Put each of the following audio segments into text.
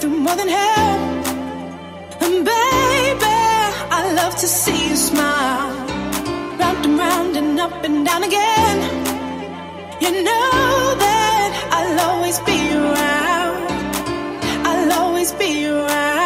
through more than hell. And baby, I love to see you smile. Round and round and up and down again. You know that I'll always be around. I'll always be around.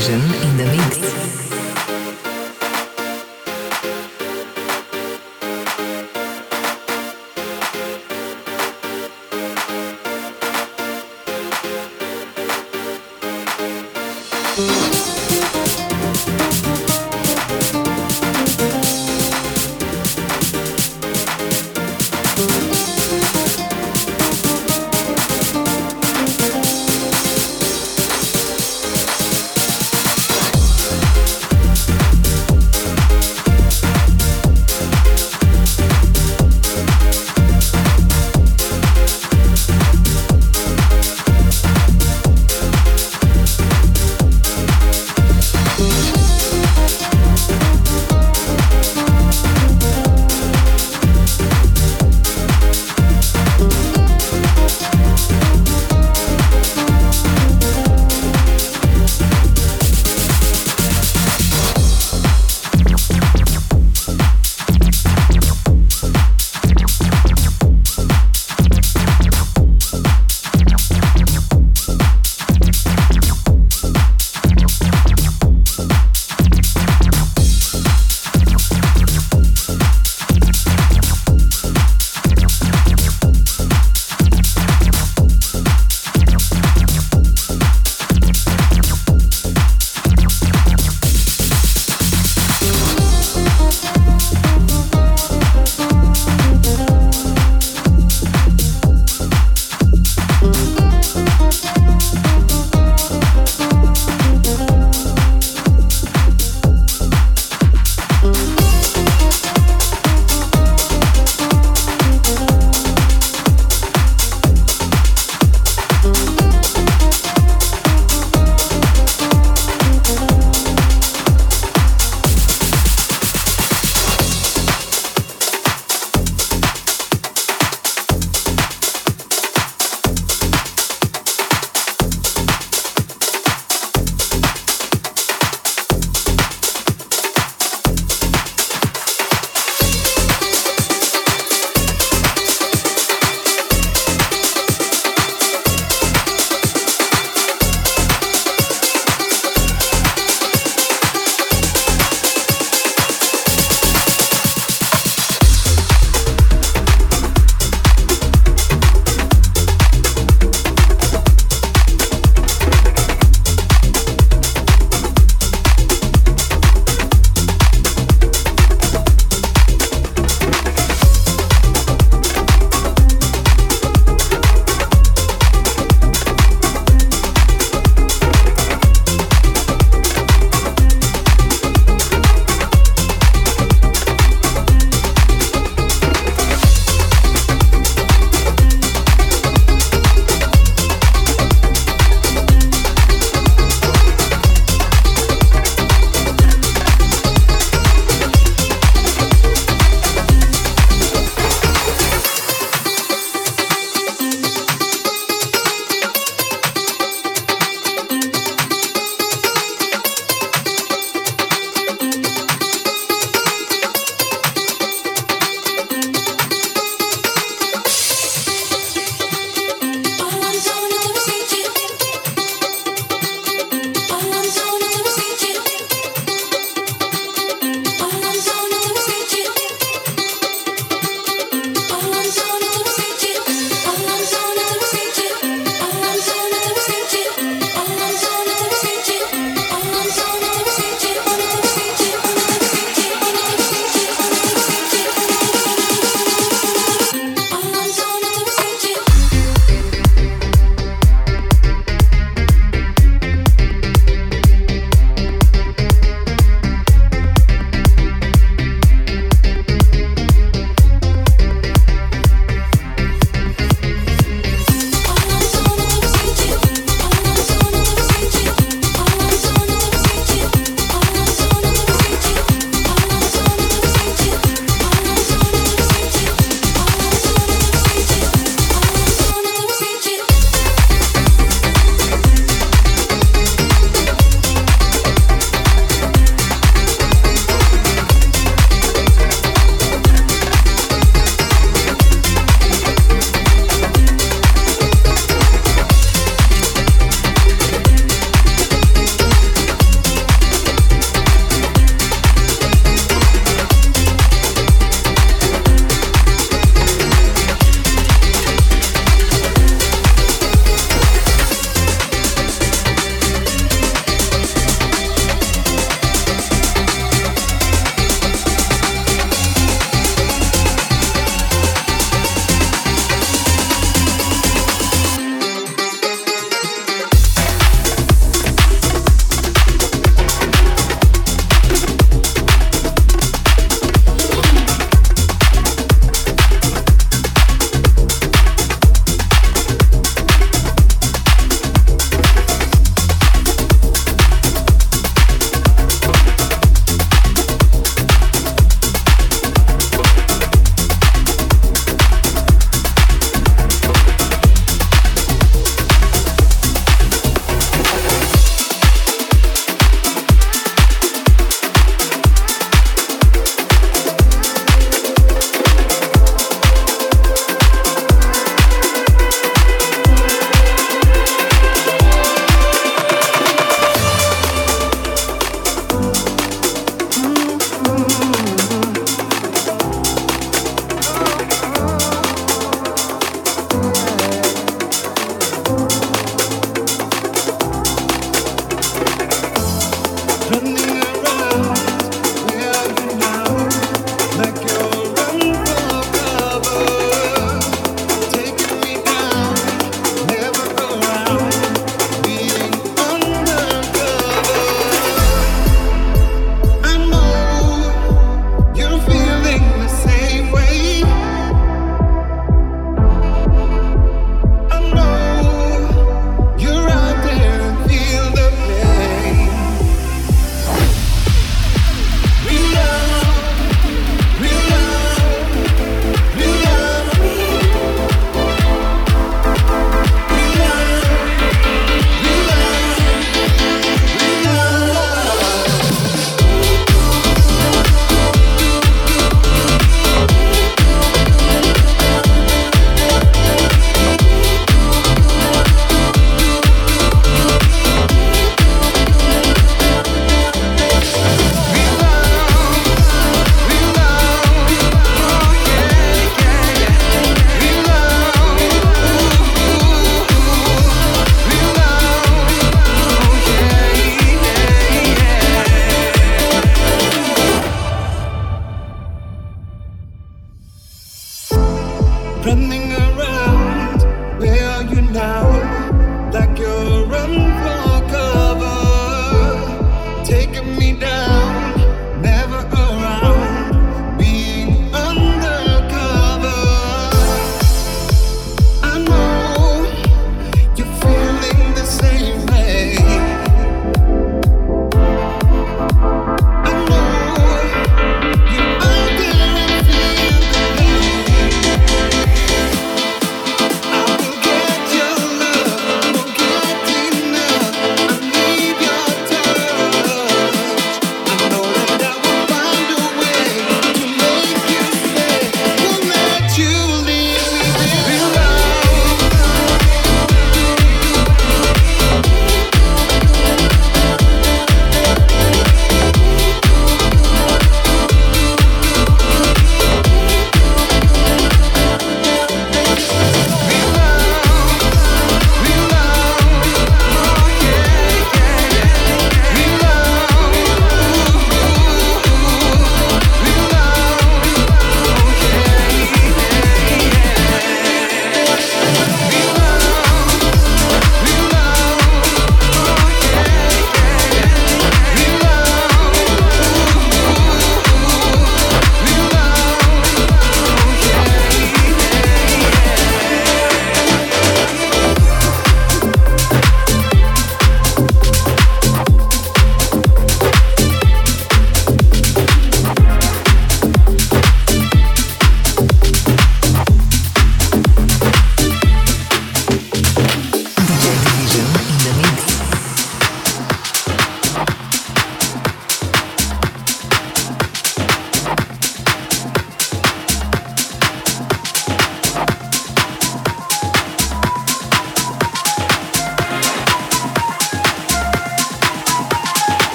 Vision in the mix.